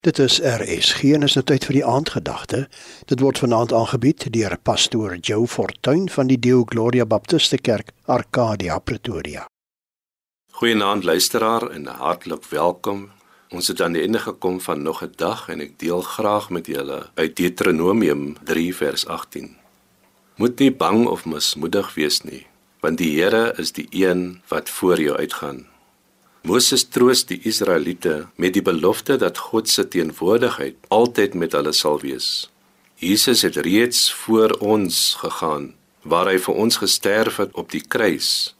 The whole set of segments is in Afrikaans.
Dit is RSG en is nou tyd vir die aandgedagte. Dit word vanaand aangebied deur pastoor Joe Fortuin van die Deo Gloria Baptiste Kerk, Arcadia Pretoria. Goeienaand luisteraar en hartlik welkom. Ons het aan die einde gekom van nog 'n dag en ek deel graag met julle uit Deuteronomium 3 vers 18. Moet nie bang of mismoedig wees nie, want die Here is die een wat voor jou uitgaan. Moses troos die Israeliete met die belofte dat God se teenwoordigheid altyd met hulle sal wees. Jesus het reeds voor ons gegaan waar hy vir ons gesterf het op die kruis.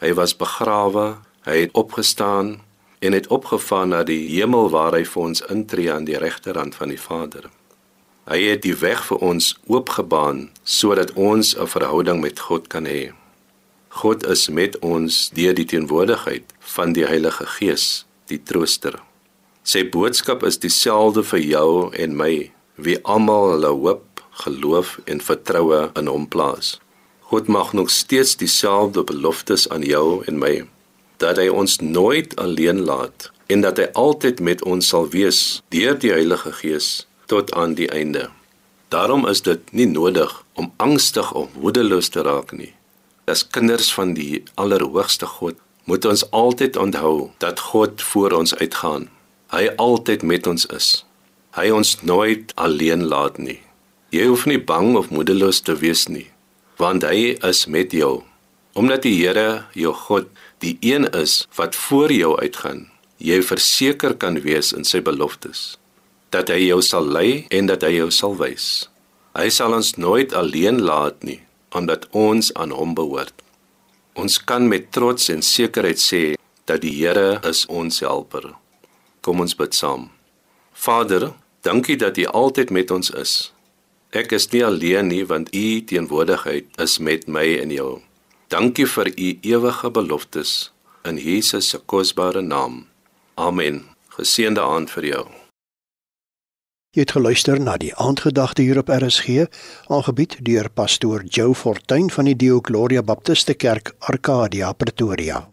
Hy was begrawe, hy het opgestaan en het opgevaar na die hemel waar hy vir ons intree aan die regterhand van die Vader. Hy het die weg vir ons oopgebaan sodat ons 'n verhouding met God kan hê. God is met ons deur die teenwoordigheid van die Heilige Gees, die Trooster. Sy boodskap is dieselfde vir jou en my, wie almal hulle hoop, geloof en vertroue in Hom plaas. God mag nog steeds dieselfde beloftes aan jou en my dat hy ons nooit alleen laat en dat hy altyd met ons sal wees deur die Heilige Gees tot aan die einde. Daarom is dit nie nodig om angstig of moedeloos te raak nie as kinders van die Allerhoogste God moet ons altyd onthou dat God voor ons uitgaan. Hy altyd met ons is. Hy ons nooit alleen laat nie. Jy hoef nie bang of moedeloos te wees nie, want hy is met jou. Omdat die Here, jou God, die een is wat voor jou uitgaan, jy verseker kan wees in sy beloftes dat hy jou sal lei en dat hy jou sal wys. Hy sal ons nooit alleen laat nie omdat ons aan hom behoort. Ons kan met trots en sekerheid sê dat die Here is ons helper. Kom ons bid saam. Vader, dankie dat U altyd met ons is. Ek is nie alleen nie want U teenwoordigheid is met my en jou. Dankie vir U ewige beloftes in Jesus se kosbare naam. Amen. Geseënde aand vir jou. Jy het geluister na die aandgedagte hier op RSG, aangebied deur pastoor Joe Fortuin van die Dio Gloria Baptiste Kerk, Arcadia, Pretoria.